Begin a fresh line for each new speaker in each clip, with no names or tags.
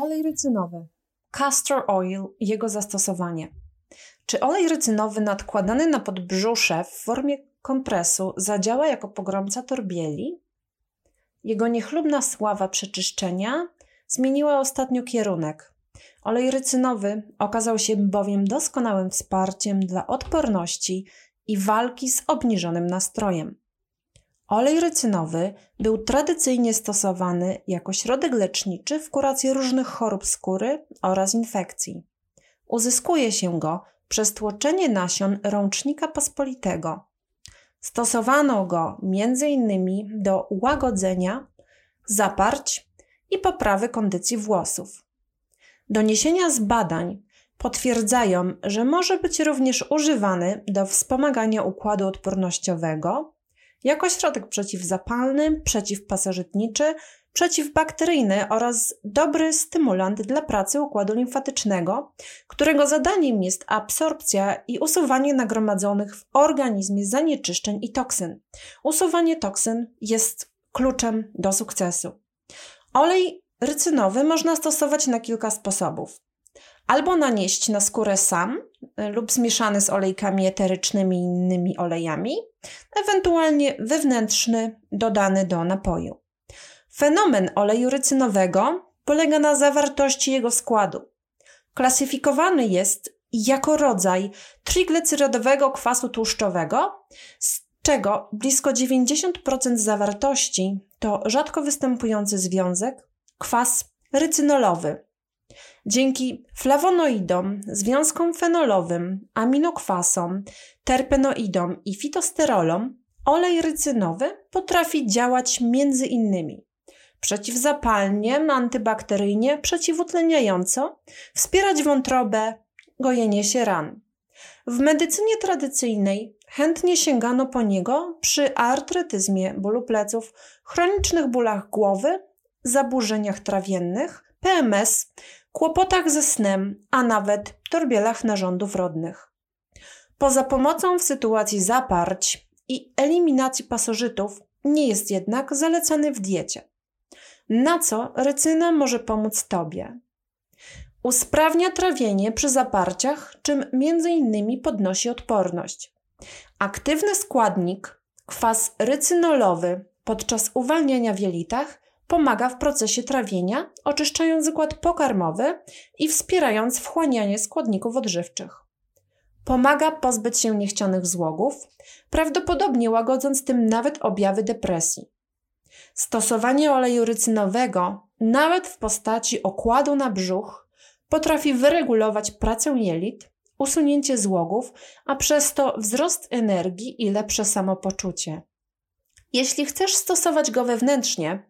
Olej rycynowy. Castor oil i jego zastosowanie. Czy olej rycynowy nadkładany na podbrzusze w formie kompresu zadziała jako pogromca torbieli? Jego niechlubna sława przeczyszczenia zmieniła ostatnio kierunek. Olej rycynowy okazał się bowiem doskonałym wsparciem dla odporności i walki z obniżonym nastrojem. Olej rycynowy był tradycyjnie stosowany jako środek leczniczy w kuracji różnych chorób skóry oraz infekcji. Uzyskuje się go przez tłoczenie nasion rącznika pospolitego. Stosowano go m.in. do łagodzenia, zaparć i poprawy kondycji włosów. Doniesienia z badań potwierdzają, że może być również używany do wspomagania układu odpornościowego jako środek przeciwzapalny, przeciwpasożytniczy, przeciwbakteryjny oraz dobry stymulant dla pracy układu limfatycznego, którego zadaniem jest absorpcja i usuwanie nagromadzonych w organizmie zanieczyszczeń i toksyn. Usuwanie toksyn jest kluczem do sukcesu. Olej rycynowy można stosować na kilka sposobów. Albo nanieść na skórę sam lub zmieszany z olejkami eterycznymi i innymi olejami, ewentualnie wewnętrzny dodany do napoju. Fenomen oleju rycynowego polega na zawartości jego składu. Klasyfikowany jest jako rodzaj triglicerydowego kwasu tłuszczowego, z czego blisko 90% zawartości to rzadko występujący związek kwas rycynolowy. Dzięki flawonoidom, związkom fenolowym, aminokwasom, terpenoidom i fitosterolom olej rycynowy potrafi działać między innymi przeciwzapalnie, antybakteryjnie, przeciwutleniająco, wspierać wątrobę, gojenie się ran. W medycynie tradycyjnej chętnie sięgano po niego przy artretyzmie bólu pleców, chronicznych bólach głowy, zaburzeniach trawiennych, PMS, kłopotach ze snem, a nawet torbielach narządów rodnych. Poza pomocą w sytuacji zaparć i eliminacji pasożytów nie jest jednak zalecany w diecie. Na co rycyna może pomóc Tobie? Usprawnia trawienie przy zaparciach, czym m.in. podnosi odporność. Aktywny składnik, kwas rycynolowy podczas uwalniania w jelitach pomaga w procesie trawienia, oczyszczając układ pokarmowy i wspierając wchłanianie składników odżywczych. Pomaga pozbyć się niechcianych złogów, prawdopodobnie łagodząc tym nawet objawy depresji. Stosowanie oleju rycynowego, nawet w postaci okładu na brzuch, potrafi wyregulować pracę jelit, usunięcie złogów, a przez to wzrost energii i lepsze samopoczucie. Jeśli chcesz stosować go wewnętrznie,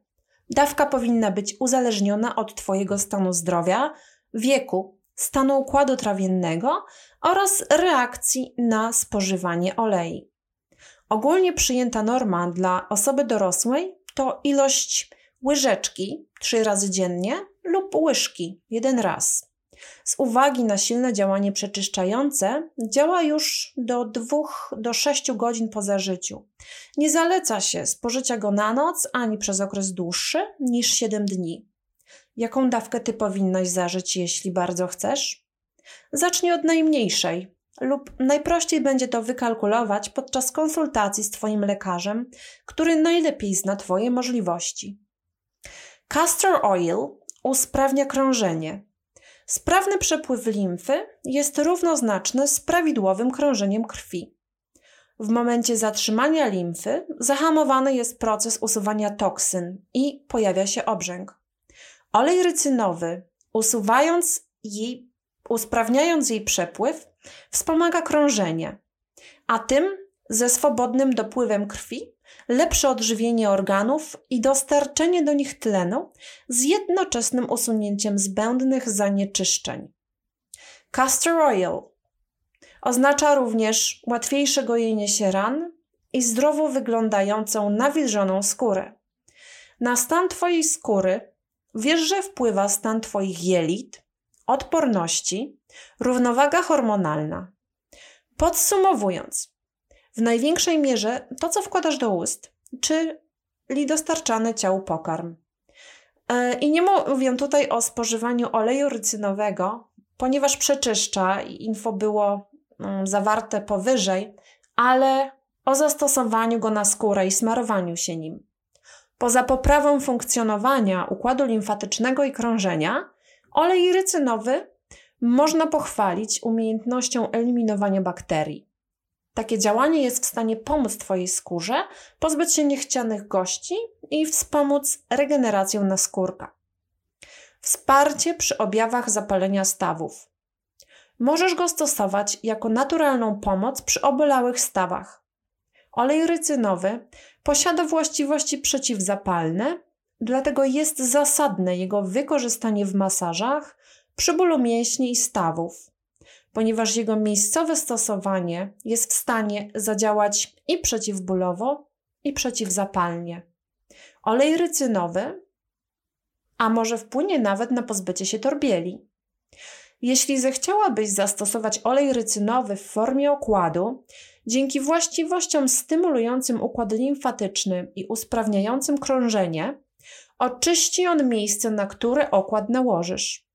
dawka powinna być uzależniona od Twojego stanu zdrowia, wieku, stanu układu trawiennego oraz reakcji na spożywanie olei. Ogólnie przyjęta norma dla osoby dorosłej to ilość łyżeczki trzy razy dziennie lub łyżki jeden raz. Z uwagi na silne działanie przeczyszczające, działa już do 2 do 6 godzin po zażyciu. Nie zaleca się spożycia go na noc ani przez okres dłuższy niż 7 dni. Jaką dawkę ty powinnaś zażyć, jeśli bardzo chcesz? Zacznij od najmniejszej, lub najprościej będzie to wykalkulować podczas konsultacji z Twoim lekarzem, który najlepiej zna Twoje możliwości. Castor oil usprawnia krążenie. Sprawny przepływ limfy jest równoznaczny z prawidłowym krążeniem krwi. W momencie zatrzymania limfy zahamowany jest proces usuwania toksyn i pojawia się obrzęk. Olej rycynowy, usuwając jej, usprawniając jej przepływ, Wspomaga krążenie, a tym ze swobodnym dopływem krwi lepsze odżywienie organów i dostarczenie do nich tlenu z jednoczesnym usunięciem zbędnych zanieczyszczeń. Castor oil oznacza również łatwiejsze gojenie się ran i zdrowo wyglądającą nawilżoną skórę. Na stan Twojej skóry wiesz, że wpływa stan Twoich jelit, odporności, równowaga hormonalna. Podsumowując, w największej mierze to, co wkładasz do ust, czyli dostarczany ciału pokarm. E, I nie mówię tutaj o spożywaniu oleju rycynowego, ponieważ przeczyszcza info było mm, zawarte powyżej, ale o zastosowaniu go na skórę i smarowaniu się nim. Poza poprawą funkcjonowania układu limfatycznego i krążenia, olej rycynowy można pochwalić umiejętnością eliminowania bakterii. Takie działanie jest w stanie pomóc Twojej skórze pozbyć się niechcianych gości i wspomóc regenerację naskórka. Wsparcie przy objawach zapalenia stawów. Możesz go stosować jako naturalną pomoc przy obolałych stawach. Olej rycynowy posiada właściwości przeciwzapalne, dlatego jest zasadne jego wykorzystanie w masażach przy bólu mięśni i stawów, ponieważ jego miejscowe stosowanie jest w stanie zadziałać i przeciwbólowo, i przeciwzapalnie. Olej rycynowy, a może wpłynie nawet na pozbycie się torbieli. Jeśli zechciałabyś zastosować olej rycynowy w formie okładu, dzięki właściwościom stymulującym układ limfatyczny i usprawniającym krążenie, oczyści on miejsce, na które okład nałożysz.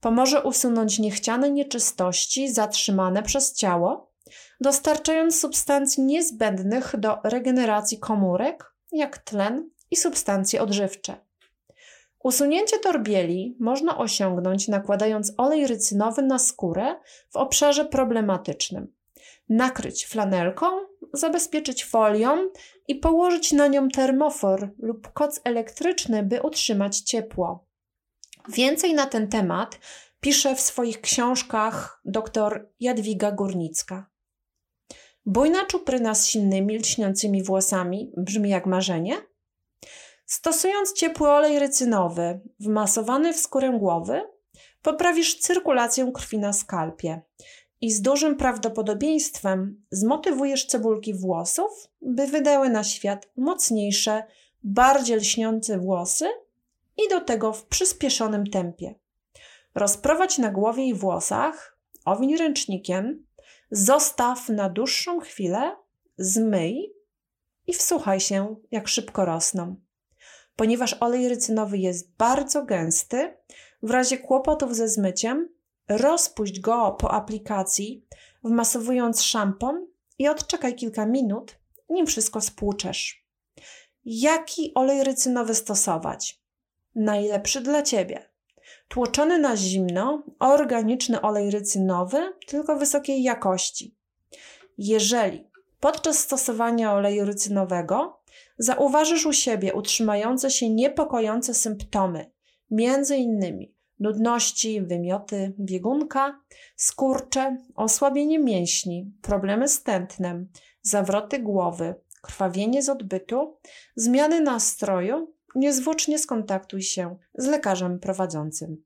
Pomoże usunąć niechciane nieczystości zatrzymane przez ciało, dostarczając substancji niezbędnych do regeneracji komórek, jak tlen i substancje odżywcze. Usunięcie torbieli można osiągnąć nakładając olej rycynowy na skórę w obszarze problematycznym. Nakryć flanelką, zabezpieczyć folią i położyć na nią termofor lub koc elektryczny, by utrzymać ciepło. Więcej na ten temat pisze w swoich książkach dr Jadwiga Górnicka. Bujna czupryna z silnymi, lśniącymi włosami brzmi jak marzenie? Stosując ciepły olej rycynowy wmasowany w skórę głowy, poprawisz cyrkulację krwi na skalpie i z dużym prawdopodobieństwem zmotywujesz cebulki włosów, by wydały na świat mocniejsze, bardziej lśniące włosy i do tego w przyspieszonym tempie. Rozprowadź na głowie i włosach, owiń ręcznikiem, zostaw na dłuższą chwilę, zmyj i wsłuchaj się, jak szybko rosną. Ponieważ olej rycynowy jest bardzo gęsty, w razie kłopotów ze zmyciem, rozpuść go po aplikacji, wmasowując szampon i odczekaj kilka minut, nim wszystko spłuczesz. Jaki olej rycynowy stosować? Najlepszy dla Ciebie. Tłoczony na zimno, organiczny olej rycynowy, tylko wysokiej jakości. Jeżeli podczas stosowania oleju rycynowego zauważysz u siebie utrzymające się niepokojące symptomy, innymi nudności, wymioty, biegunka, skurcze, osłabienie mięśni, problemy z tętnem, zawroty głowy, krwawienie z odbytu, zmiany nastroju, niezwłocznie skontaktuj się z lekarzem prowadzącym.